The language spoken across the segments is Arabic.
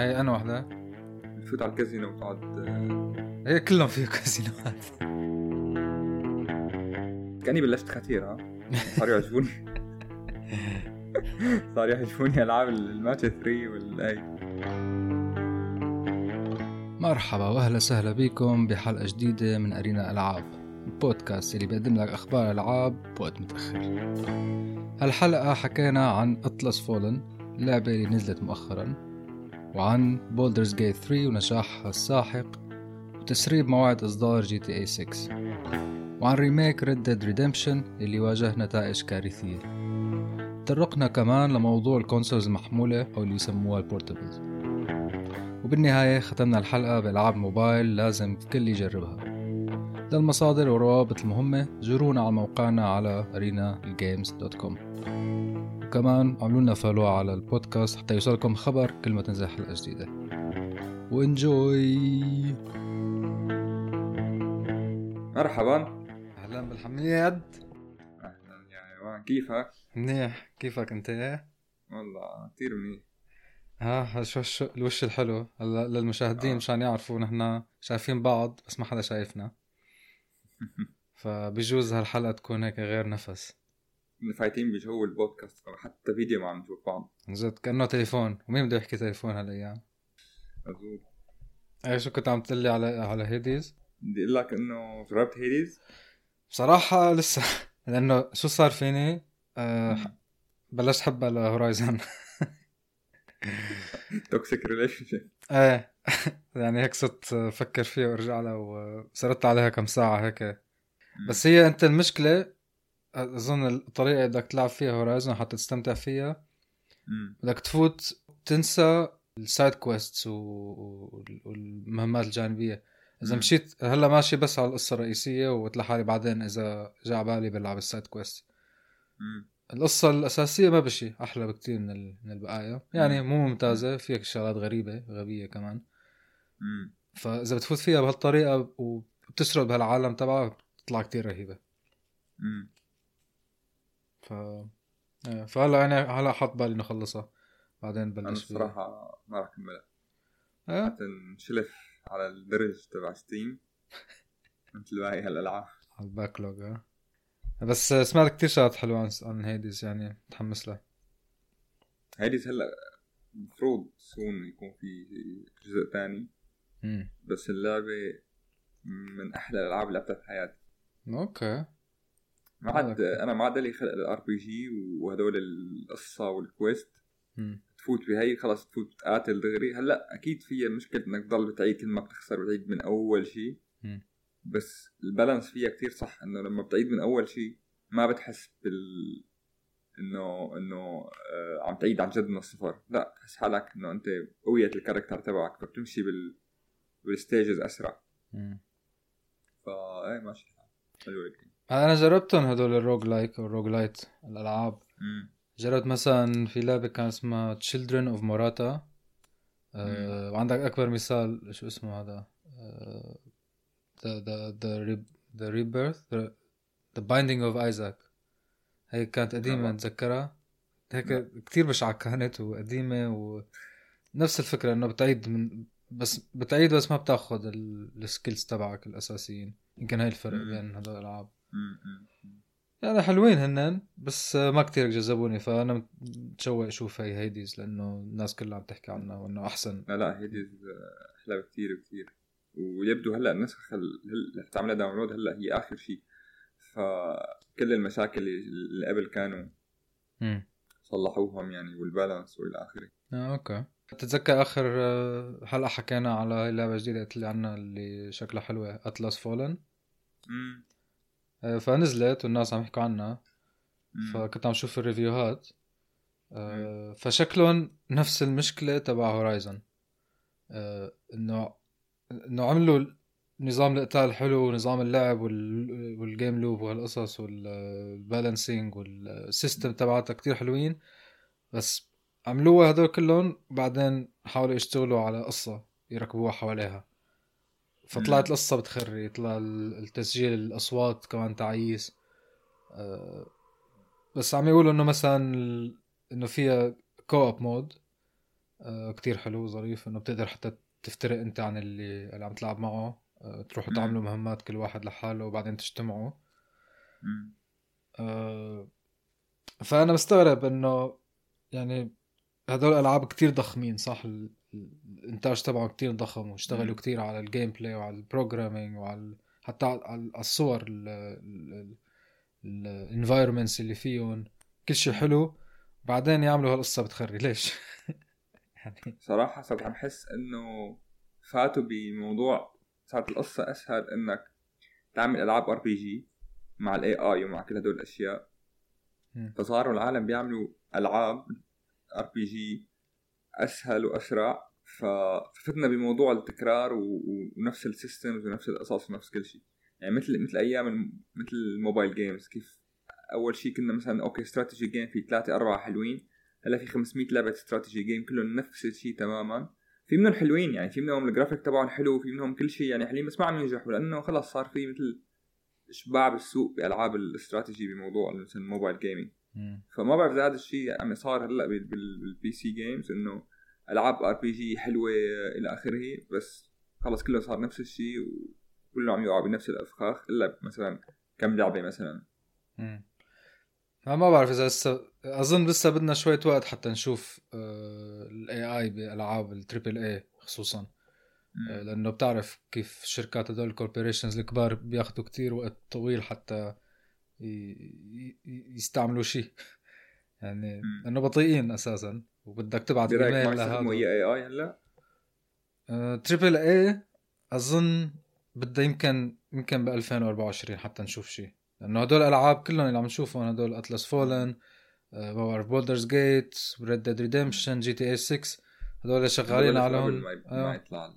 هاي أنا وحدة. بتفوت على الكازينو وتقعد هي كلهم فيه كازينوات كأني بلشت خطير ها؟ صاروا يعجبوني. صار يعجبوني ألعاب الماتش 3 والاي مرحبا واهلا وسهلا بكم بحلقة جديدة من أرينا ألعاب. البودكاست اللي بيقدم لك أخبار ألعاب بوقت متأخر. هالحلقة حكينا عن Atlas Fallen اللعبه اللي نزلت مؤخرا. وعن Baldur's Gate 3 ونجاحها الساحق وتسريب موعد إصدار GTA 6 وعن remake Red Dead Redemption اللي واجه نتائج كارثية. تطرقنا كمان لموضوع ال consoles المحمولة أو اللي يسموها ال portables وبالنهاية ختمنا الحلقة بألعاب موبايل لازم الكل يجربها. للمصادر والروابط المهمة زورونا على موقعنا على arenagames.com وكمان عملوا لنا فولو على البودكاست حتى يوصلكم خبر كل ما تنزل حلقة جديدة. وإنجوي. مرحبا. أهلا بالحميد. أهلا يا حيوان كيفك؟ منيح. كيفك أنت؟ والله كثير منيح. ها شو الوش الحلو؟ هلا للمشاهدين آه. مشان يعرفوا نحن شايفين بعض بس ما حدا شايفنا. فبيجوز هالحلقة تكون هيك غير نفس. فايتين بجو البودكاست حتى فيديو ما عم نشوف بعض. جد كأنه تليفون. ومين بده يحكي تليفون هالأيام؟ مزبوط إيه شو كنت عم تقلي على على هيديز بدي أقول لك إنه جربت Hades بصراحة لسه. لأنه شو صار فيني؟ آه بلشت حبها ل Horizon toxic relationship إيه. يعني هيك صرت أفكر فيها وأرجع لها وسردت عليها كم ساعة هيك. بس هي أنت المشكلة أظن الطريقة اللي بدك تلعب فيها Horizon حتى تستمتع فيها. بدك تفوت تنسى ال side quests والمهمات الجانبية. إذا. مشيت هلا ماشي بس على القصة الرئيسية وقلت لحالي بعدين إذا جاء على بالي بلعب ال side quest القصة الأساسية ما بشي أحلى بكتير من ال- من البقايا. يعني مو ممتازة فيها شغلات غريبة غبية كمان. فإذا بتفوت فيها بهالطريقة وبتسرد بهالعالم تبعها بتطلع كتير رهيبة. ف إيه، فهلا يعني هلا حاط بالي إنه اخلصها بعدين أنا بلش فيها. الصراحة ما رح كملها إيه؟ حتى نشلف على الدرج تبع Steam مثل باقي هالالعاب على ال backlog آه. بس سمعت كتير شغلات حلوة عن عن Hades يعني متحمس لها Hades هلا المفروض soon يكون في جزء ثاني بس اللعبة من أحلى الألعاب اللي لعبتها في حياتي. أوكي. ما عاد. أنا ما عاد لي خلق ال RPG وهدول القصة وال quest تفوت بهي خلص تفوت تقاتل دغري. هلأ أكيد فيها مشكلة إنك تضل بتعيد كل ما بتخسر بتعيد من أول شيء. بس ال balance فيها كتير صح إنه لما بتعيد من أول شيء ما بتحس بال إنه إنه آه عم تعيد عن جد من الصفر. لأ تحس حالك إنه أنت قوية ال character تبعك فبتمشي بال بال stages أسرع. امم فا إيه ماشي. الحال. أنا جربتهم هدول ال roguelike أو ال roguelite الألعاب مم. جربت مثلا في لعبة كان اسمها of Morta آه وعندك أكبر مثال شو اسمه هذا the re- the rebirth the, the binding of Isaac هي كانت قديمة لا. نتذكرها هيك لا. كتير بشعة كانت وقديمة ونفس الفكرة إنه بتعيد من بس بتعيد بس ما بتاخذ ال skills تبعك الأساسيين يمكن هاي الفرق. بين هدول. مم. يعني حلوين هنن بس ما كتير جذبوني فأنا متشوق أشوف هي Hades لأنه الناس كلها عم تحكي عنها وإنه أحسن. لا لا Hades آه، أحلى بكتير بكتير. ويبدو هلأ النسخة اللي تعملها download هلأ هي آخر شيء فكل المشاكل اللي قبل كانوا امم صلحوهم يعني وال balance والى آخره. آه أوكي. تتذكر آخر آه، حلقه حكينا على هاي اللعبه الجديده قلت لي عنها اللي شكلها حلوة Atlas Fallen مم. فنزلت والناس عم يحكوا عنها. فكنت عم شوف الريفيوهات. آه، فشكلهم نفس المشكلة تبع Horizon إنه إنه عملوا نظام القتال حلو ونظام اللعب وال... وال game loop وهالقصص وال balancing وال system تبعتها كتير حلوين. بس عملوها هدول كلهم بعدين حاولوا يشتغلوا على قصة يركبوها حواليها. فطلعت مم. القصة بتخري طلع ال- التسجيل الأصوات كمان تعيس. آه، بس عم يقولوا إنه مثلا إنه فيها co-op mode آه كتير حلو وظريف إنه بتقدر حتى تفترق أنت عن اللي اللي عم تلعب معه. آه تروحوا تعملوا مهمات كل واحد لحاله وبعدين تجتمعوا. آه فأنا مستغرب إنه يعني هدول الالعاب كتير ضخمين صح؟ الانتاج تبعه كتير ضخم واشتغلوا كتير على ال gameplay وعلى ال programming وعلى حتى على الصور ال environments اللي فيهم. كل شيء حلو. بعدين يعملوا هالقصة بتخري. ليش؟ يعني صراحة صرت عم حس إنه فاتوا بموضوع صارت القصة أسهل إنك تعمل ألعاب RPG مع ال AI ومع كل هدول الأشياء. فصاروا العالم بيعملوا ألعاب RPG أسهل وأسرع ففتنا بموضوع التكرار ونفس ال systems ونفس القصص ونفس كل شيء. يعني مثل مثل أيام مثل ال mobile games كيف أول شيء كنا مثلا أوكي strategy game في ثلاثة أربعة حلوين هلا في 500 لعبة strategy game كلهم نفس الشيء تماما. في منهم حلوين يعني في منهم الجرافيك تبعهم حلو وفي منهم كل شيء يعني حلوين بس ما عم ينجحوا لأنه خلص صار في مثل اشباع بالسوق بألعاب الاستراتيجي بموضوع مثلا ال mobile gaming فما بعرف إذا هذا الشيء عم يصير هلأ بال PC games إنه ألعاب RPG حلوة إلى آخره بس خلص كله صار نفس الشيء وكله عم يقع بنفس الأفخاخ الا مثلا كم لعبة مثلا؟ ما بعرف إذا لسه أظن لسه بدنا شوية وقت حتى نشوف ال AI بألعاب ال triple A خصوصا. آه، لأنه بتعرف كيف شركات هدول ال corporations الكبار بياخذوا كتير وقت طويل حتى يستعملوا شيء يعني لأنه بطيئين أساسا وبدك تبعت إيميل لهذا. إي إي هلأ؟ triple A أظن بدها يمكن يمكن ب 2024 حتى نشوف شيء لأنه هدول الالعاب كلهم اللي عم نشوفهم هدول Atlas Fallen باور Baldur's Gate Red Dead Redemption GTA 6 هدول شغالين عليهم. قبل ما, ما يطلع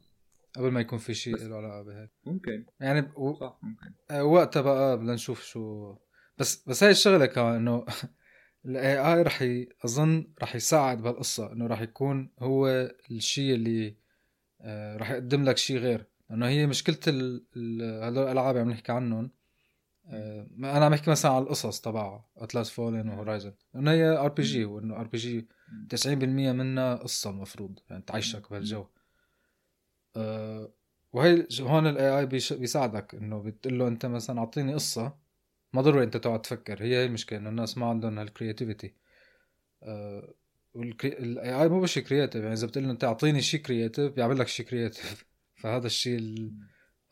قبل ما يكون في شيء له علاقة بهيك. ممكن. يعني و... صح ممكن. آه، وقتها بقى بدنا نشوف شو بس بس هاي الشغلة كمان إنه ال AI رح ي... أظن رح يساعد بهالقصة إنه رح يكون هو الشيء اللي آه رح يقدم لك شيء غير. لأنه هي مشكلة ال... ال... هدول الألعاب عم نحكي عنهم آه أنا عم احكي مثلا على القصص تبعها Atlas Fallen و Horizon إنه هي RPG وإنه RPG 90% منها قصة المفروض يعني تعيشك بهالجو. آه وهي هون ال AI بيساعدك إنه بتقول له أنت مثلا أعطيني قصة ما ضروري أنت تقعد تفكر هي هي المشكلة إنه الناس ما عندهم هال creativity آه ال AI مو بس creative يعني إذا بتقول له أنت أعطيني شيء creative بيعمل لك شيء creative فهذا الشيء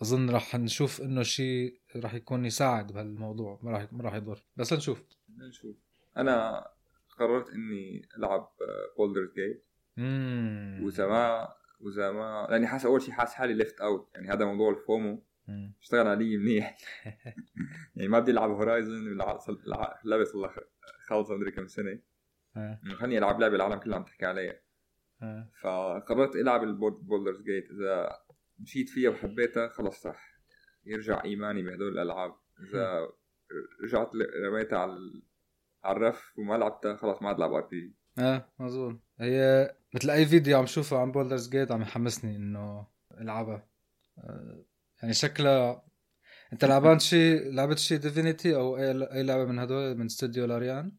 أظن راح نشوف إنه شيء راح يكون يساعد بهالموضوع ما راح ما راح يضر. بس نشوف. نشوف. أنا قررت إني ألعب Baldur's Gate واذا ما واذا ما لأني حاسس أول شيء حاسس حالي left out يعني هذا موضوع ال FOMO. اشتغل علي منيح. يعني ما بدي العب Horizon صار لها خلص مدري كم سنة. خليني ألعب لعبة العالم كلها عم تحكي عليها. فقررت ألعب ال Baldur's Gate إذا مشيت فيها وحبيتها خلص صح يرجع إيماني بهدول الألعاب. إذا رجعت رميتها على على الرف وما لعبتها خلص ما عاد لعب RP آه مظبوط هي مثل أي فيديو عم شوفه عن بولدرز جيت عم يحمسني إنه ألعبها. آه، يعني شكلها انت لعبان شيء لعبت شيء Divinity أو أي لعبة من هدول من استوديو Larian؟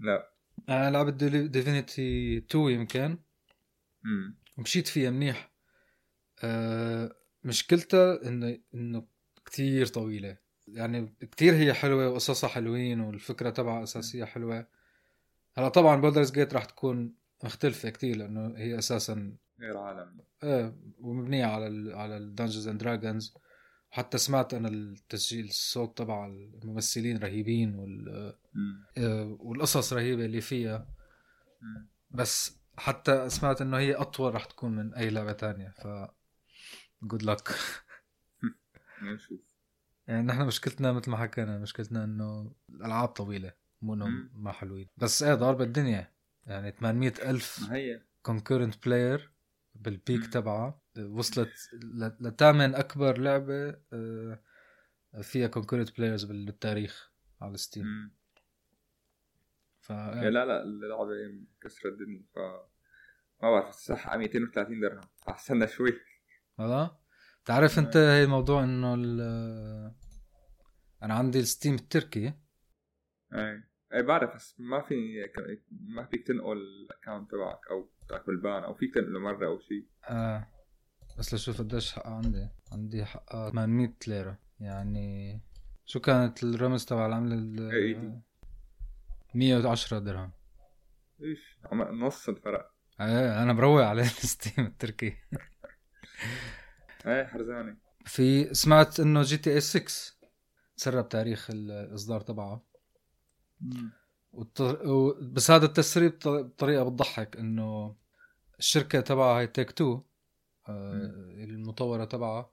لا. أنا لعبت Divinity 2 يمكن. امم ومشيت فيها منيح. أه مشكلتها انه إنه كثير طويلة. يعني كثير هي حلوة وقصصها حلوين والفكرة تبعها أساسية حلوة. هلا طبعا Baldur's Gate راح تكون مختلفة كثير لأنه هي أساسا غير عالم. إيه ومبنية على ال على ال Dungeons and Dragons وحتى سمعت أنا التسجيل الصوت تبع الممثلين رهيبين وال آه والقصص رهيبة اللي فيها. بس حتى سمعت إنه هي أطول رح تكون من أي لعبة تانية ف good luck يعني نحن مشكلتنا مثل ما حكينا مشكلتنا إنه الألعاب طويلة مو انه ما حلوين. بس إيه ضاربة الدنيا. يعني 800 ألف هي. concurrent player بال peak تبعها وصلت لثامن أكبر لعبة آه، فيها concurrent players بالتاريخ على Steam ف لا لا اللعبة كسرت الدنيا ف ما بعرف الصح 230 درهم. احسننا شوي. والله؟ تعرف أنت هي موضوع إنه أنا عندي ال Steam التركي. اي اي بعرف بس ما في ما فيك تنقل ال account تبعك أو تاكل ban أو فيك تنقله مرة أو شيء آه. بس لشوف قديش حق عندي. عندي حق 800 ليرة. يعني شو كانت الرمز تبع العملة ال 110 درهم. إيش؟ نص الفرق. إيه أنا بروق عليه ال Steam التركي. إيه حرزاني. في سمعت إنه GTA 6 تسرب تاريخ الاصدار تبعه. والطر... بس هذا التسريب بطريقه بتضحك إنه الشركة تبعها هي Take-Two آه المطورة تبعها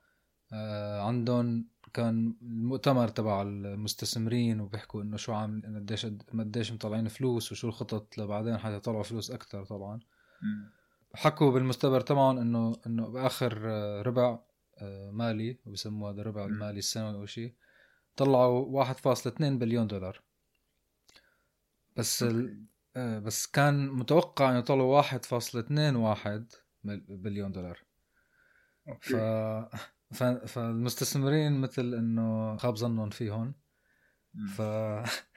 آه عندهم كان المؤتمر تبع المستثمرين وبيحكوا إنه شو عامل قديش قديش مطلعين فلوس وشو الخطط لبعدين حيطلعوا فلوس أكثر طبعا. حكوا بالمستمر تبعهم إنه إنه بآخر آه، ربع آه، مالي وبسموه هذا الربع المالي السنوي أو شيء طلعوا 1.2 بليون دولار. بس ال... آه، بس كان متوقع إنه يطلعوا 1.21 بليون دولار. ف... ف... فالمستثمرين مثل إنه خاب ظنهم فيهم ف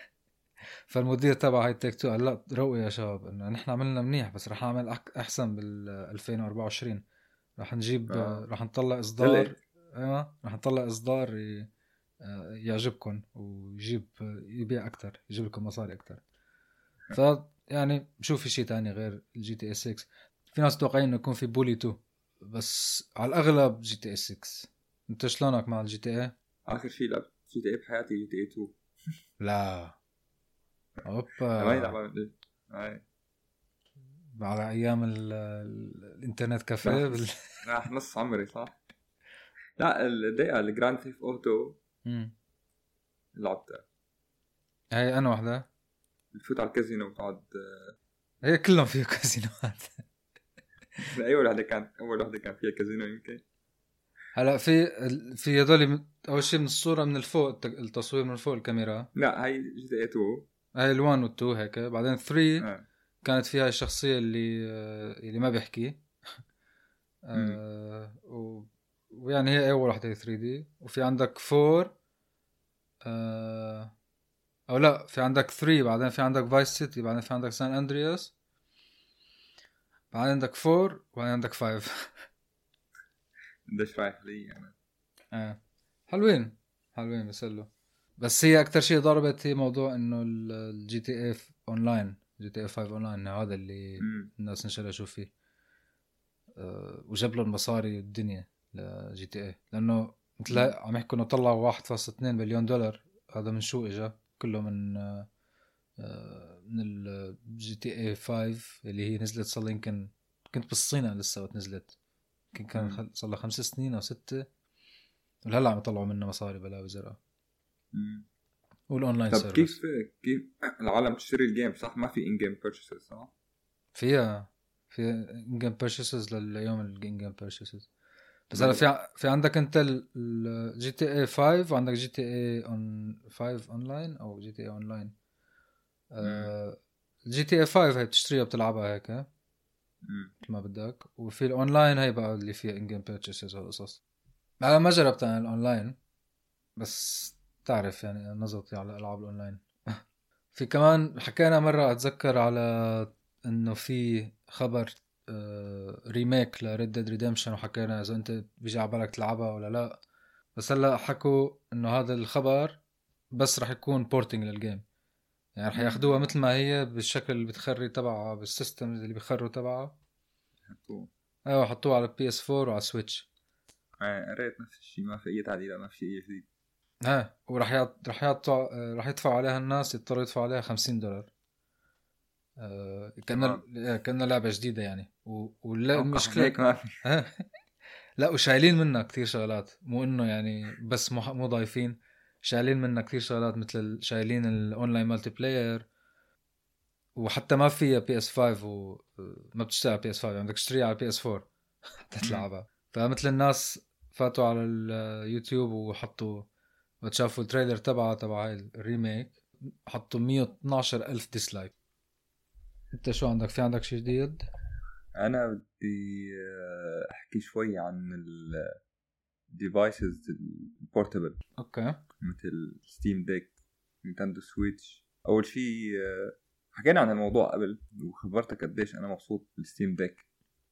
فالمدير تبع هاي Take-Two قال لا روقوا يا شباب إنه نحن عملنا منيح بس رح نعمل أحسن بال 2024 رح نجيب آه. رح نطلع إصدار أيوه رح نطلع إصدار ي... آه، يعجبكم ويجيب يبيع أكثر يجيب لكم مصاري أكثر ف يعني بشوف في شيء ثاني غير ال GTA 6 في ناس متوقعين إنه يكون في Bully 2 بس على الأغلب GTA 6 أنت شلونك مع ال GTA؟ آخر شيء لعبت GTA بحياتي GTA 2 لا. أوبا. هاي على أيام ال internet café بال... راح نص عمري صح؟ لا الدقيقة ال Grand Theft Auto لعبتها هي أنا وحدة. بتفوت على الكازينو وتقعد هي كلهم فيها كازينوات أي وحدة كانت أول وحدة كان فيها كازينو يمكن. هلا في في هذول أول شيء من الصورة من الفوق التصوير من فوق الكاميرا. لا هي GTA 2 هاي ال1 وال2 هيك. بعدين 3 آه. كانت فيها الشخصية اللي اللي ما بيحكي. آه و... ويعني هي أول وحدة 3D. وفي عندك 4 آه أو لا في عندك 3 بعدين في عندك Vice City بعدين في عندك San Andreas بعدين عندك 4 وبعدين عندك 5 قديش رايح لي يعني؟ آه. حلوين حلوين بسلوا بس هي أكثر شيء ضربت هي موضوع إنه ال GTA Online GTA 5 اونلاين هذا اللي م. الناس انشغلوا فيه. أه وجاب لهم مصاري الدنيا ل GTA لأنه مثل عم يحكوا إنه طلعوا 1.2 مليون دولار هذا من شو اجى كله من أه من ال GTA 5 اللي هي نزلت صار يمكن كنت بالصين لسه نزلت. يمكن كان صار لها خمس سنين أو ستة. ولهلأ عم يطلعوا منه مصاري بلا وزرقاء والأونلاين طب كيف كيف العالم تشتري ال game صح ما في in-game purchases صح؟ فيها في in-game purchases لليوم ال in-game purchases بس هلا في في عندك أنت ال GTA 5 وعندك GTA on 5 اونلاين أو GTA Online ال GTA 5 هي بتشتريها بتلعبها هيك مثل ما بدك. وفي الاونلاين هي بقى اللي فيها in-game purchases والقصص أنا ما جربت أنا الاونلاين بس تعرف يعني نظرتي على العاب الاونلاين في كمان حكينا مرة أتذكر على إنه في خبر remake ل Red Dead Redemption وحكينا إذا أنت بيجي على بالك تلعبها ولا لا. بس هلأ حكوا إنه هذا الخبر بس رح يكون porting لل game يعني رح ياخذوها مثل ما هي بالشكل اللي بيخري تبعها بال system اللي بيخري تبعها. حطوه أيوه حطوه على PS4 وعلى Switch إيه قريت نفس الشيء ما في أي تعديلات ما في شيء جديد. إيه وراح يط... رح يطلع رح يدفعوا عليها الناس يضطروا يدفعوا عليها 50 دولار. آه كأنها كأنها لعبة جديدة يعني. و... والمشكلة هيك ما في لا وشايلين منها كثير شغلات مو إنه يعني بس مو, مو ضايفين شايلين منها كثير شغلات مثل شايلين ال online multiplayer وحتى ما فيها PS5 وما بتشتغل PS5 بدك تشتريها على PS4 حتى تلعبها فمثل الناس فاتوا على اليوتيوب وحطوا وتشافوا ال trailer تبعها تبع هاي ال remake حطوا 112 ألف dislike أنت شو عندك؟ في عندك شيء جديد؟ أنا بدي أحكي شوي عن ال devices ال portable okay. مثل Steam Deck Nintendo Switch أول شيء آه، حكينا عن الموضوع قبل وخبرتك قديش أنا مبسوط بال Steam Deck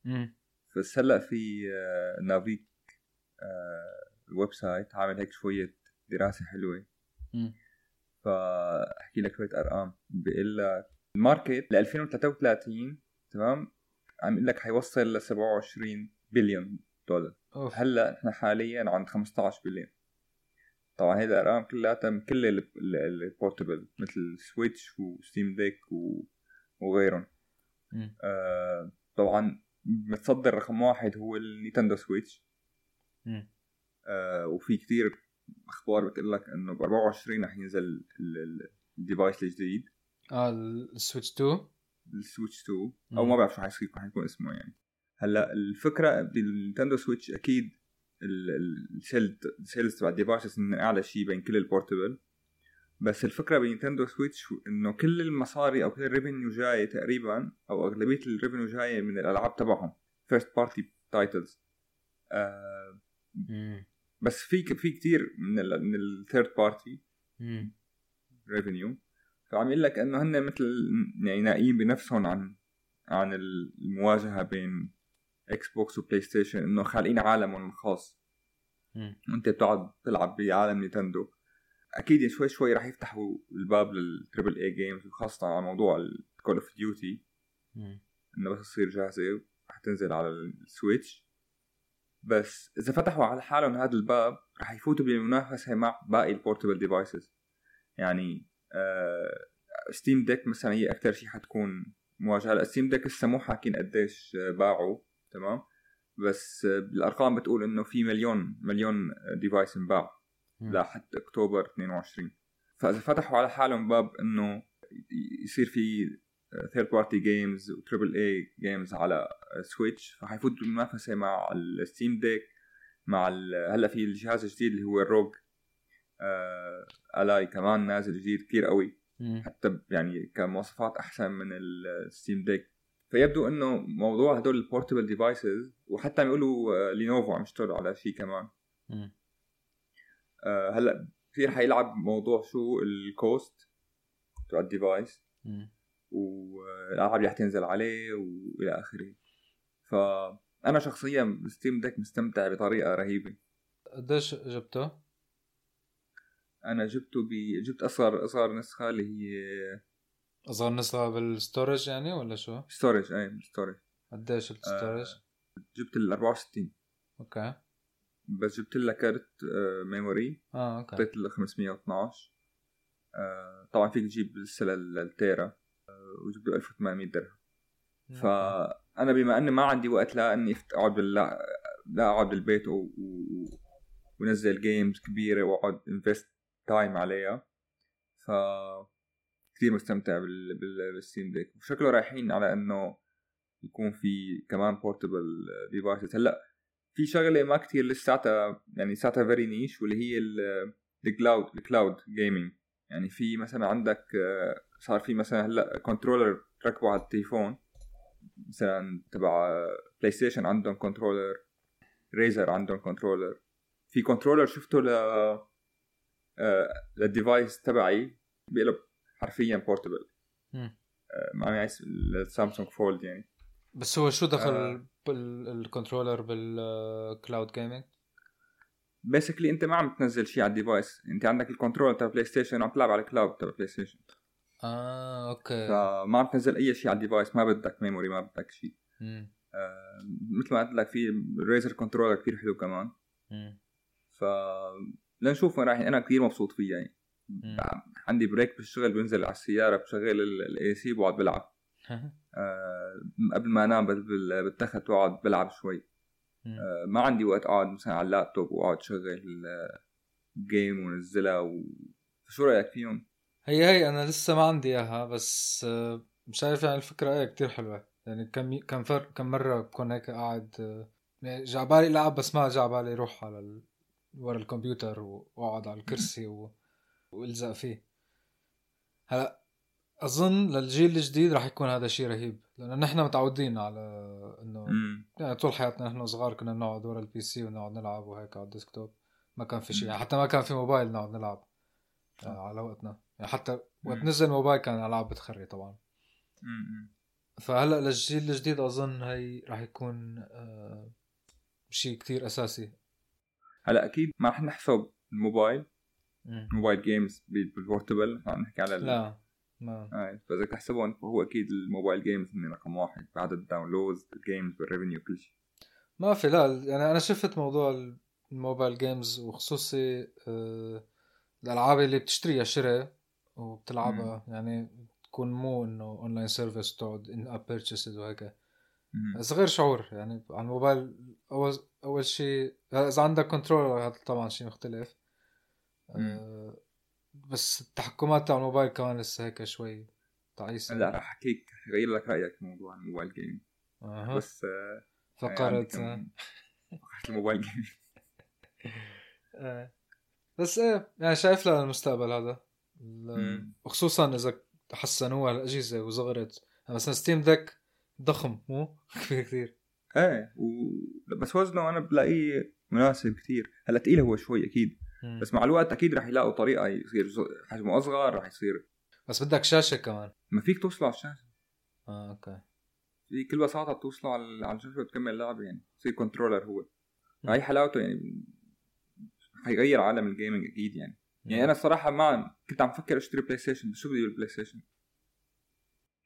مم. بس هلأ في آه، نافيك آه، ال website عامل هيك شوية دراسة حلوة. مم. فأحكي لك شوية أرقام. بيقول لك ال market ل 2033 تمام؟ عم يقول لك حيوصل ل 27 بليون دولار أوف. هلأ إحنا حاليا عند 15 بليون طبعا هيدي الارقام كلها كل ال portable مثل Switch و Steam Deck. وغيرهم. آه طبعا متصدر رقم واحد هو ال Nintendo Switch مم. آه وفي كتير أخبار بتقول لك إنه ب 24 رح ينزل ال- ال- ال device الجديد آه ال Switch 2 ال Switch 2 أو. ما بعرف شو حيصير حيكون اسمه يعني هلأ الفكرة بال Nintendo Switch أكيد ال sales تبع ال devices من أعلى شيء بين كل ال portable بس الفكرة ب Nintendo Switch إنه كل المصاري أو كل ال revenue جاي تقريبا أو أغلبية ال revenue جاي من الألعاب تبعهم first party titles. بس في في كثير من ال من ال third party مم. فعم يقول لك إنه هن مثل يعني نائيين بنفسهم عن عن المواجهة بين Xbox و PlayStation إنه خالقين عالمهم الخاص. وأنت بتقعد تلعب بعالم Nintendo. أكيد شوي شوي راح يفتحوا الباب لل triple A games وخاصة على موضوع ال Call of Duty. إنه بس تصير جاهزة رح تنزل على ال Switch بس إذا فتحوا على حالهم هذا الباب رح يفوتوا بمنافسه مع باقي ال portable devices يعني Steam Deck مثلا هي أكثر شيء حتكون مواجهة. هلا Steam Deck لسه مو حاكين قديش آه، باعوا تمام؟ بس آه، بالأرقام بتقول إنه في مليون مليون device انباع. لحد أكتوبر 22 فإذا فتحوا على حالهم باب إنه يصير في third party games و triple A games على Switch فحيفوت بالمنافسه مع ال Steam Deck مع هلأ في الجهاز الجديد اللي هو ال ROG آه Ally كمان نازل جديد كتير قوي مم. حتى يعني كمواصفات أحسن من ال Steam Deck فيبدو إنه موضوع هدول ال portable ديفايسز وحتى عم يقولوا آه، Lenovo عم يشتغلوا على شيء كمان. آه، هلأ كثير حيلعب موضوع شو ال cost تبع ال device مم. والالعاب اللي حتنزل عليه وإلى آخره فانا شخصيا Steam Deck مستمتع بطريقة رهيبة قديش جبته؟ أنا جبته ب جبت اصغر أصغر نسخة اللي هي أصغر نسخة بال storage يعني ولا شو؟ storage أي storage قديش ال storage؟ جبت ال 64 okay. بس جبت لها كارت آه، memory آه okay. حطيت لها 512 آه، طبعا فيك تجيب لسه لل- لل tera آه، وجبت له 1800 درهم. فأنا بما أني ما عندي وقت لا أني أقعد بال لا أقعد بالبيت و... و... ونزل games كبيرة وأقعد invest time عليها. ف كثير مستمتع بال... بال... بال Steam Deck وشكله رايحين على إنه يكون في كمان portable devices هلأ في شغلة ما كثير لساتها يعني لساتها very niche واللي هي ال cloud ال cloud gaming يعني في مثلا عندك صار في مثلا هلأ controller تركبه على التليفون. مثلا تبع PlayStation عندهم controller Razer عندهم controller في controller شفته ل لل device تبعي بيقلب حرفيا portable مم. ما معي ال Samsung Fold يعني بس هو شو دخل آه. ال controller بال cloud gaming؟ basically أنت ما عم تنزل شيء على ال device أنت عندك ال control تبع بلاي ستيشن عم تلعب على ال cloud تبع بلاي ستيشن آه okay فما عم تنزل أي شيء على ال device ما بدك memory ما بدك شيء. آه، مثل ما قلت لك في Razer controller كثير حلو كمان. ف لنشوف وين رايحين أنا كثير مبسوط فيه يعني مم. عندي break بالشغل بنزل على السيارة بشغل ال AC بقعد بلعب آه، قبل ما أنام بال- بال- بالتخت بقعد بلعب شوي. آه، ما عندي وقت أقعد مثلا على اللابتوب وأقعد شغل جيم ونزلها و... شو رأيك فيهم؟ هي هي أنا لسه ما عندي إياها بس آه، شايف يعني الفكرة إيه كتير حلوة يعني كم كم فر كم مرة بكون هيك قاعد آه، يعني جعبالي العب بس ما جعبالي روح على. ورا الكمبيوتر واقعد على الكرسي و... والزق فيه. هلا أظن للجيل الجديد راح يكون هذا شيء رهيب لأنه نحن متعودين على إنه. يعني طول حياتنا نحن صغار كنا نقعد ورا ال PC ونقعد نلعب وهيك على ال desktop. ما كان في شيء يعني حتى ما كان في موبايل نقعد نلعب آه، على وقتنا. يعني حتى وقت. نزل موبايل كان ألعاب بتخري طبعا. فهلا للجيل الجديد أظن هي راح يكون آه شيء كتير أساسي. هلا أكيد ما رح نحسب الموبايل. مم. موبايل games بال portable عم نحكي على ال- لا ما. آه. فإذا تحسبهم فهو أكيد الموبايل games هن رقم واحد بعد ال downloads ال games وال revenue كل شيء. ما في لا يعني أنا شفت موضوع الموبايل games وخصوصي آه الألعاب اللي بتشتريها شراء وبتلعبها. يعني تكون مو إنه online service تقعد in-app purchases وهيك. مم. بس غير شعور يعني على الموبايل أول أول شيء إذا عندك controller هذا طبعا شيء مختلف آه بس التحكمات تاع الموبايل كمان لسه هيك شوي تعيسة هلا رح أحكيك غير لك رأيك بموضوع الموبايل game أه. بس آه، فقرت يعني آه. كم- فقرت الموبايل game آه. بس إيه يعني شايف لها المستقبل هذا. وخصوصا إذا حسنوها الأجهزة وصغرت يعني مثلا Steam Deck ضخم مو؟ كبير كثير. إيه و... بس وزنه أنا بلاقيه مناسب كثير. هلأ تقيل هو شوي أكيد بس مع الوقت أكيد رح يلاقوا طريقة يصير حجمه أصغر رح يصير بس بدك شاشة كمان. ما فيك توصله على الشاشة. آه okay. في كل بساطة بتوصله على على الشاشة وتكمل لعب يعني يصير controller هو. مم. هاي حلاوته يعني حيغير عالم ال gaming أكيد يعني. يعني أنا الصراحة ما كنت عم فكر أشتري بلاي ستيشن بس شو بدي بالبلاي ستيشن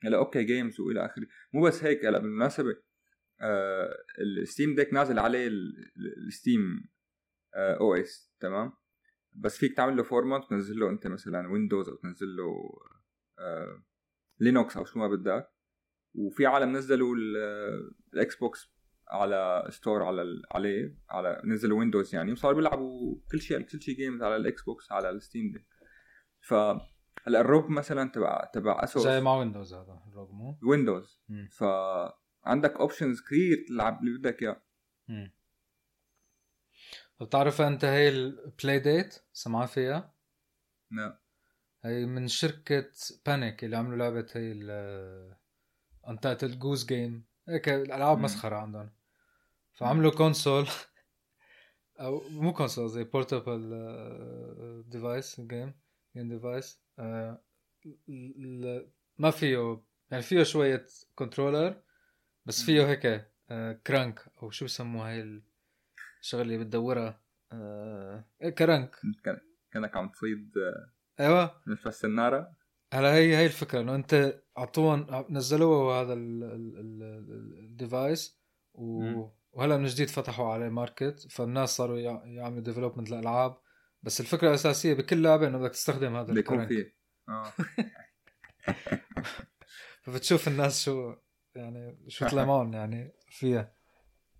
هلا okay games وإلى آخره. مو بس هيك هلا بالمناسبة آه ال Steam Deck نازل عليه ال- ال- ال Steam آه OS تمام؟ بس فيك تعمل له format تنزل له أنت مثلا Windows أو تنزل له آه Linux أو شو ما بدك. وفي عالم نزلوا ال- ال Xbox على store على عليه على نزلوا Windows يعني وصاروا بيلعبوا كل شيء كل شيء games على ال Xbox على ال Steam Deck ف هلا ال ROG مثلا تبع تبع Asus جاي مع Windows هذا ال ROG مو؟ Windows. فعندك options كثير تلعب اللي بدك إياه. بتعرف أنت هي ال Playdate سمعان فيها؟ نعم هي من شركة Panic اللي عملوا لعبة هي ال Untitled Goose Game هيك الالعاب. مسخرة عندهم. فعملوا console أو مو كونسول زي portable device game game device ما فيه يعني فيه شوية controller بس فيه هيك crank أو شو بسموها هي الشغلة اللي بتدورها؟ آه، إيه، crank كان- كأنك عم تصيد أيوه. نفس السنارة. هلا هي هي الفكرة إنه أنت اعطوهم نزلوا هذا ال- ال- ال- ال device. وهلا من جديد فتحوا عليه market فالناس صاروا يع- يعملوا development لألعاب. بس الفكرة الأساسية بكل لعبة إنه بدك تستخدم هذا بده يكون ال crank فيه. آه فبتشوف الناس شو يعني شو طلع يعني فيها.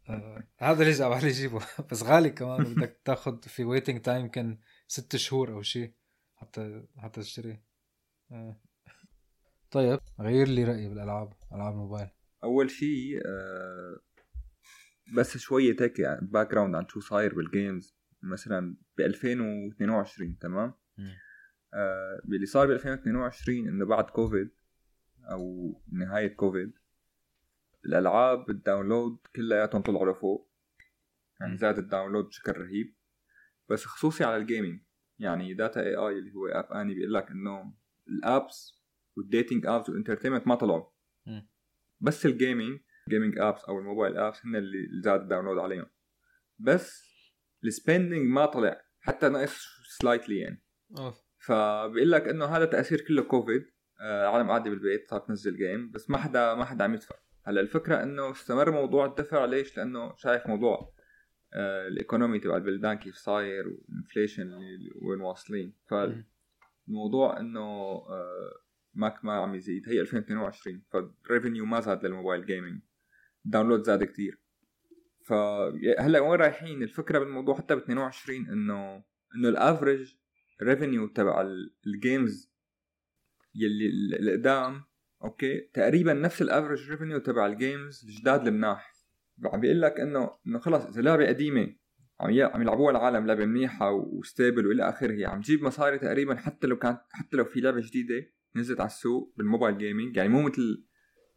آه هذا اللي عليه يجيبه بس غالي كمان بدك تاخذ في waiting time يمكن ست شهور أو شيء حتى حتى تشتريه. آه. طيب غير لي رأيي بالألعاب ألعاب موبايل أول شيء آه بس شوية هيك يعني background عن شو صاير بال games مثلا ب 2022 تمام. آه اللي صار ب 2022 إنه بعد كوفيد أو نهاية كوفيد الألعاب ال download كلياتهم طلعوا لفوق يعني. زاد ال download بشكل رهيب بس خصوصي على ال gaming يعني data.ai اللي هو App Annie بيقول لك إنه ال apps وال dating apps وال entertainment ما طلعوا. بس ال gaming gaming apps أو الموبايل apps هن اللي زاد ال download عليهم بس ال spending ما طلع حتى ناقص slightly يعني. اوف فبيقول لك إنه هذا تأثير كله كوفيد آه، العالم قاعدة بالبيت صارت تنزل game بس ما حدا ما حدا عم يدفع. هلأ الفكرة إنه استمر موضوع الدفع ليش؟ لأنه شايف موضوع آه ال economy تبع البلدان كيف صاير وال inflation وين واصلين. فالموضوع إنه آه ما ما عم يزيد. هي 2022 فال revenue ما زاد للموبايل gaming ال download زاد كتير. فهلا وين رايحين؟ الفكرة بالموضوع حتى ب 22 إنه إنه ال average revenue تبع ال- ال games يلي ال- القدام okay؟ تقريبا نفس ال average revenue تبع ال games الجداد المناح. عم بيقول لك إنه إنه خلص إذا لعبة قديمة عم عم يلعبوها العالم لعبة منيحة و stable وإلى آخره عم تجيب مصاري تقريبا حتى لو كانت حتى لو في لعبة جديدة نزلت على السوق بال mobile gaming يعني مو مثل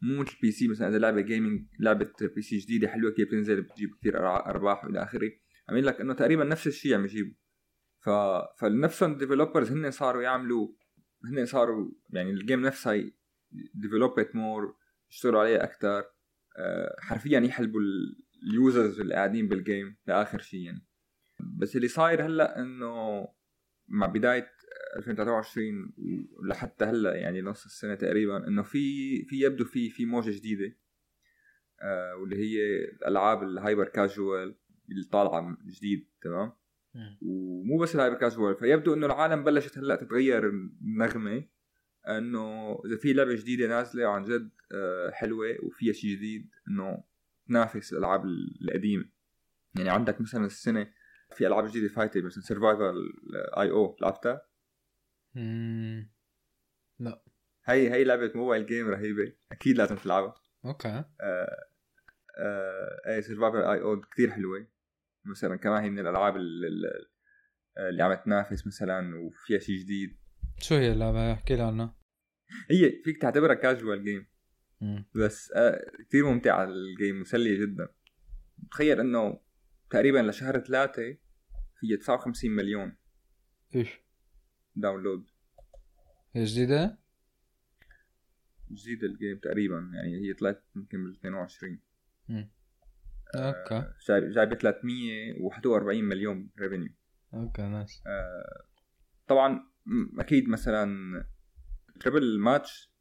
مو مثل PC مثلا إذا لعبة gaming لعبة PC جديدة حلوة كيف بتنزل بتجيب كثير أرباح وإلى آخره. عم لك إنه تقريبا نفس الشيء عم يجيبوا. ف فنفسهم ال developers هن صاروا يعملوا هن صاروا يعني ال game نفسها developed more يشتغلوا عليها أكثر حرفيا يحلبوا ال users اللي قاعدين بال game لآخر شيء يعني. بس اللي صاير هلأ إنه مع بداية 2023 ولحتى هلا يعني نص السنة تقريبا إنه في في يبدو في في موجة جديدة آه واللي هي الألعاب ال hyper casual اللي طالعة جديد تمام؟ ومو بس ال hyper casual فيبدو إنه العالم بلشت هلأ تتغير النغمة إنه إذا في لعبة جديدة نازلة وعن جد آه، حلوة وفيها شيء جديد إنه تنافس الألعاب القديمة. يعني عندك مثلا السنة في ألعاب جديدة فايتة مثلا Survivor.io لعبتها؟ لا. هي هي لعبة mobile game رهيبة. أكيد لازم تلعبها. okay. آه آه اي Survivor.io كثير حلوة. مثلا كمان هي من الألعاب اللي, اللي عم تنافس مثلا وفيها شيء جديد. شو هي اللعبة؟ احكي لي عنها. هي فيك تعتبرها casual game بس آه كثير ممتعة ال game مسلية جدا. تخيل إنه تقريبا لشهر ثلاثة هي 59 مليون. إيش؟ download. هي جديدة؟ جديدة ال game تقريبا يعني هي طلعت يمكن بال 22 امم okay. آه جايبة 341 مليون ريفينيو أوكي نايس آه طبعا أكيد مثلا triple match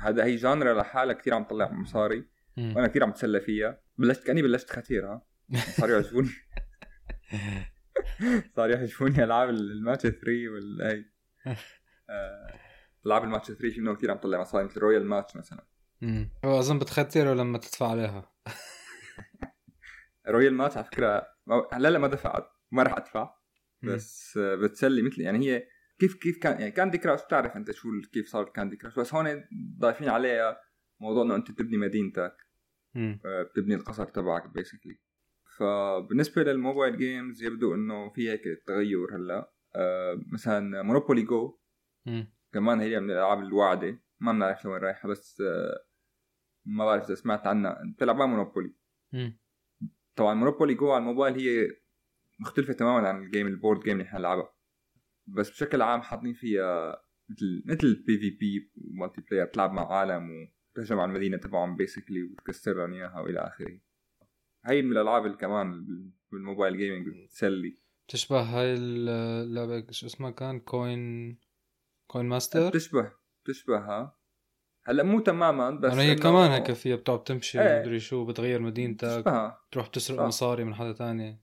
هذا هي genre لحالها كثير عم تطلع مصاري وأنا كثير عم بتسلى فيها. بلشت كأني بلشت ختيرها صاروا يعجبوني. صار يعجبوني ألعاب الماتش 3 والهي ألعاب الماتش 3 في منهم كثير عم تطلع مصاري مثل Royal Match مثلا. امم هو أظن بتخترها لما تدفع عليها؟ Royal Match على فكرة هلا لا ما دفعت ما راح أدفع. بس بتسلي مثل يعني هي كيف كيف كان يعني Candy Crush بتعرف أنت شو كيف صار Candy Crush بس هون ضايفين عليها موضوع إنه أنت بتبني مدينتك. آه، بتبني القصر تبعك basically فبالنسبة لل mobile games يبدو إنه في هيك تغير هلأ. آه مثلا Monopoly Go كمان هي من الألعاب الواعدة. ما بنعرف لوين رايحة بس آه ما بعرف إذا سمعت عنها. بتلعبها Monopoly طبعا Monopoly Go على الموبايل هي مختلفة تماما عن ال game ال board game اللي إحنا نلعبها بس بشكل عام حاطين فيها مثل مثل PvP multiplayer تلعب مع عالم وتهجم على المدينة تبعهم basically وتكسر لهم إياها وإلى آخره. هي من الألعاب اللي كمان بال mobile gaming بتسلي تشبه هاي اللعبة شو اسمها كان؟ Coin Coin Master بتشبه بتشبهها هلا مو تماما بس هي كمان هيك فيها بتقعد تمشي إيه. مدري شو بتغير مدينتك بتشبهها تروح تسرق صح. مصاري من حدا تاني.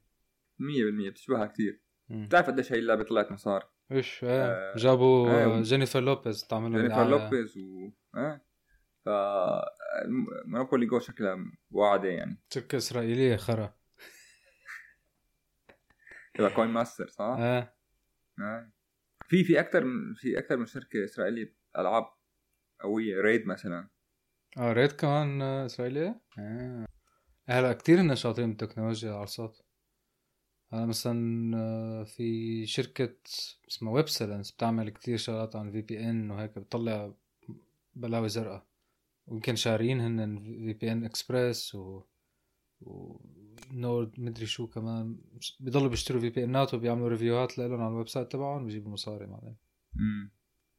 100% بتشبهها كثير بتعرف قديش هي اللعبة طلعت مصاري؟ إيش؟ إيه. آه. جابوا إيه. جينيفر لوبيز تعمل جينيفر لوبيز و إيه. ف Monopoly Go شكلها واعدة يعني. شركة إسرائيلية خرا. تبع Coin Master صح؟ آه. آه في في أكثر من في أكثر من شركة إسرائيلية ألعاب قوية Raid مثلا. آه Raid كمان إسرائيلية؟ آه. هلا كثير هن شاطرين بالتكنولوجيا العرصات هلا مثلا آه، في شركة اسمها ويب سيلنس بتعمل كتير شغلات عن ال VPN وهيك بتطلع بلاوي زرقاء. ويمكن شارين هن VPN Express و ونورد مدري شو كمان بيضلوا بيشتروا VPN ات وبيعملوا review هات لهم على ال website تبعهم بيجيبوا مصاري معلم. امم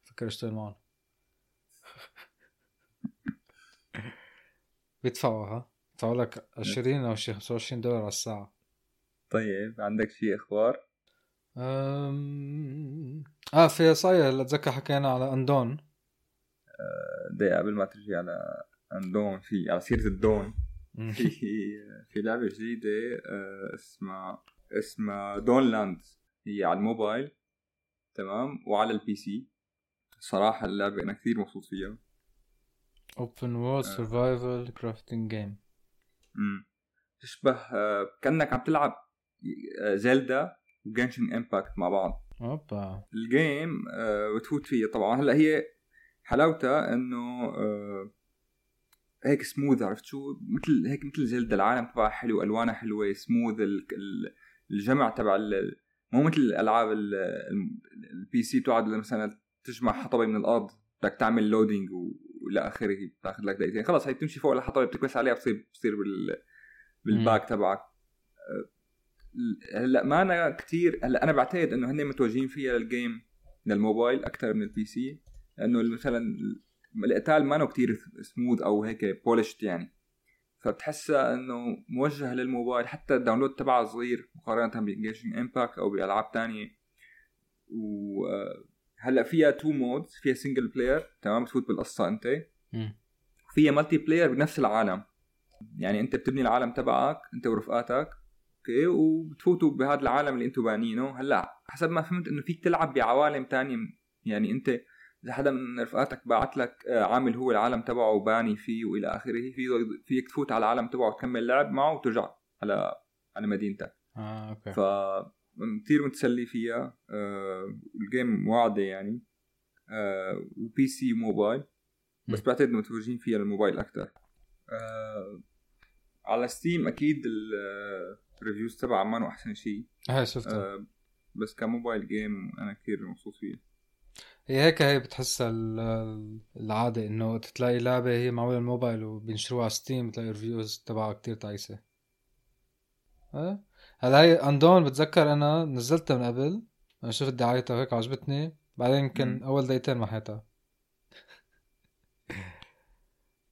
فكر اشتغل معهم. بيدفعوا ها؟ بيدفعوا لك 20 أو شي 25 دولار على الساعة. طيب عندك شي إخبار؟ أم... آه في صاير هلا اتذكر حكينا على أندون. دقيقة قبل ما ترجع على اندون في على سيرة الدون. في في لعبة جديدة آه، اسمها اسمها دون لاند هي على الموبايل تمام؟ وعلى ال PC. صراحة اللعبة أنا كثير مبسوط فيها. open world survival crafting game تشبه آه، كأنك عم تلعب زيلدا وجنشن إمباكت مع بعض. أوبا. ال game بتفوت فيها. طبعا هلأ هي حلاوتها إنه آه هيك سموث عرفت شو؟ مثل هيك مثل زلدة العالم تبعها حلو ألوانها حلوة سموث الجمع تبع مو مثل الألعاب ال PC تقعد مثلا تجمع حطبة من الأرض بدك تعمل loading وإلى آخره بتاخذ لك دقيقتين. خلص هي بتمشي فوق الحطبه بتكبس عليها بتصير بتصير بال بال bag تبعك. هلأ ما أنا كثير هلأ أنا بعتقد إنه هن متوجهين فيها لل game للموبايل أكثر من ال PC لأنه مثلا القتال ما كثير سموث أو هيك polished يعني. فبتحسها إنه موجهه للموبايل حتى ال download تبعها صغير مقارنة بجنشن امباكت أو بألعاب تانية. وهلا فيها two modes فيها single player تمام؟ تفوت بالقصة أنت. فيها multiplayer بنفس العالم. يعني أنت بتبني العالم تبعك أنت ورفقاتك okay؟ وبتفوتوا بهذا العالم اللي أنتم بانينه. هلأ حسب ما فهمت إنه فيك تلعب بعوالم تانية يعني أنت إذا حدا من رفقاتك بعت لك آه، عامل هو العالم تبعه وباني فيه وإلى آخره في فيك تفوت على العالم تبعه وتكمل لعب معه وترجع على على مدينتك. آه okay. ف كثير متسلي فيها آه ال game واعدة يعني آه و PC وموبايل بس بعتقد متوجهين فيها للموبايل أكثر آه على Steam أكيد ال reviews تبعها ما أحسن شيء. هاي شفتها. آه بس ك mobile game أنا كثير مبسوط فيها. هي هيك هي بتحسها العادة إنه تلاقي لعبة هي معمولة الموبايل وبينشروها على Steam بتلاقي ال reviews تبعها كتير تعيسة آه هلا هي Undawn بتذكر أنا نزلتها من قبل أنا شفت دعايتها وهيك عجبتني بعدين يمكن أول دقيقتين محيتها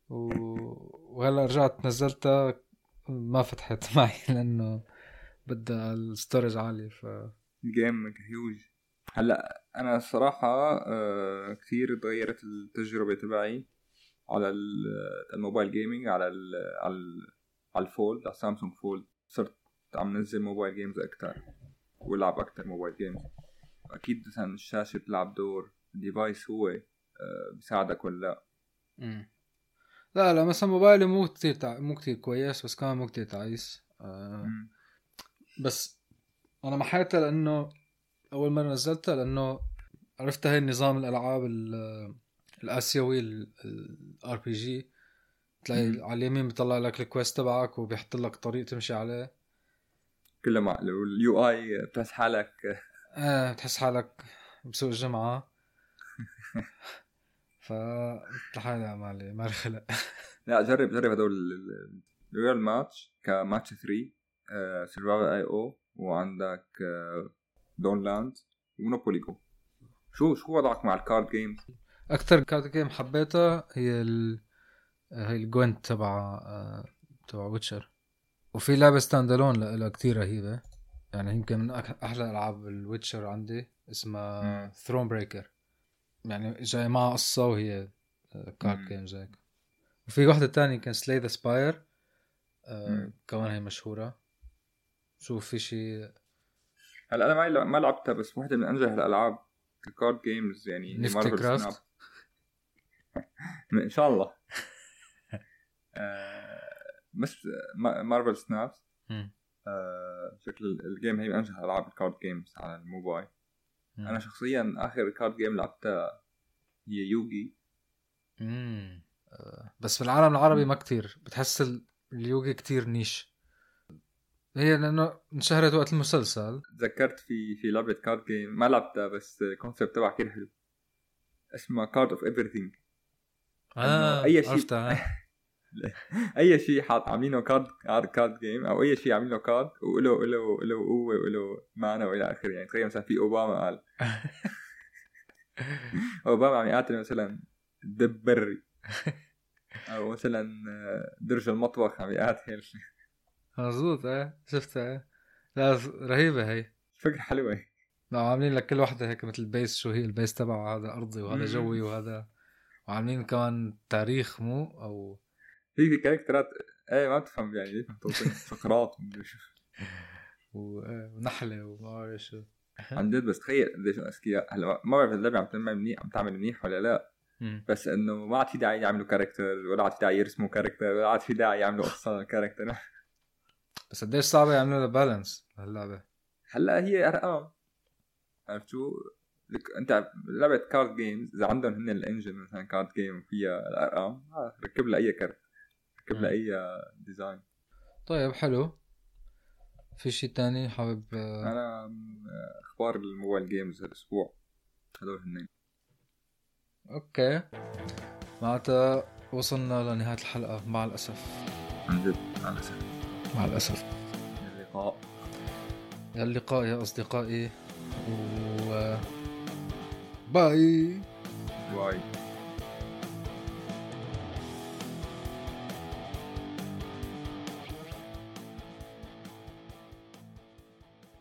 و... وهلا رجعت نزلتها ما فتحت معي لأنه بدها ال storage عالي ف الجيم هيوج هلا أنا الصراحه آه كثير تغيرت التجربة تبعي على ال mobile gaming على ال على ال على ال Fold على Samsung Fold صرت عم نزل mobile games أكثر والعب أكثر mobile games أكيد مثلا الشاشة بتلعب دور ال device هو آه بيساعدك ولا لا؟ مم. لا لا مثلا موبايلي مو كثير تع... مو كثير كويس بس كمان مو كثير تعيس. آه بس أنا محيتها لأنه أول مرة نزلتها لأنه عرفت هاي النظام الألعاب الآسيوي ال RPG تلاقي على اليمين بيطلع لك ال quest تبعك وبيحط لك طريق تمشي عليه. كله مع ال UI بتحس حالك. إيه بتحس حالك بسوق الجمعة. ف لحالي مالي مالي خلق. لا جرب جرب هدول ال Royal Match ك match 3 Survivor IO وعندك دون لاند و Monopoly Go شو شو وضعك مع ال card games؟ أكثر card game حبيتها هي ال هي ال Gwent تبع تبع Witcher وفي لعبة standalone لها كثير رهيبة. يعني يمكن من أحلى ألعاب ال Witcher عندي اسمها Thronebreaker يعني جاي معها قصة وهي كارد جيمز هيك. وفي واحدة تانية كان سلاي ذا سباير كمان هي مشهورة. شوف في شيء هلا أنا ما ما لعبتها بس واحدة من أنجح الألعاب الكارد جيمز يعني نفتي كرافت إن شاء الله. آه، بس مارفل سنابس آه شكل الجيم هي من أنجح العاب الكارد جيمز على الموبايل. مم. أنا شخصيا آخر card game لعبتها هي يوغي امم بس في العالم العربي ما كتير. بتحس اليوغي كتير niche. هي لأنه انشهرت وقت المسلسل. تذكرت في في لعبة card game ما لعبتها بس ال concept تبعها كثير حلو. اسمها Card of Everything آه أي شيء أي شيء حاط عاملينه card card game أو أي شيء عاملينه card وله له له قوة وله معنى وإلى آخره. يعني تخيل مثلا في أوباما قال. أوباما عم يقاتل مثلا دب بري. أو مثلا درج المطبخ عم يقاتل مظبوط إيه شفتها إيه لا رهيبة هي. فكرة حلوة. هي لا عاملين لك كل وحده هيك مثل ال base شو هي ال base تبعه هذا أرضي وهذا جوي وهذا. وعاملين كمان تاريخ مو أو في في character ات إيه ما بتفهم يعني فقرات ونحلة وما بعرف شو. عن جد بس تخيل قديش اذكياء هلا ما بعرف اللعبة عم تعمل منيح عم تعمل منيح ولا لا. بس إنه ما عاد في داعي يعملوا character ولا عاد في داعي يرسموا character ولا عاد في داعي يعملوا قصه character بس قديش صعبة يعملوا لها balance هاللعبه هلأ هي ارقام عرفت شو؟ أنت لعبة card games إذا عندهم هن ال engine مثلا card game فيها الارقام آه، ركب لها أي card ركب لها أي design طيب حلو. في شيء تاني حابب آه، أنا أخبار ال mobile games هالأسبوع. هدول هنين. Okay. معناتها وصلنا لنهاية الحلقة مع الأسف. عن جد مع الأسف. مع الأسف. اللقاء. اللقاء يا أصدقائي و bye. bye.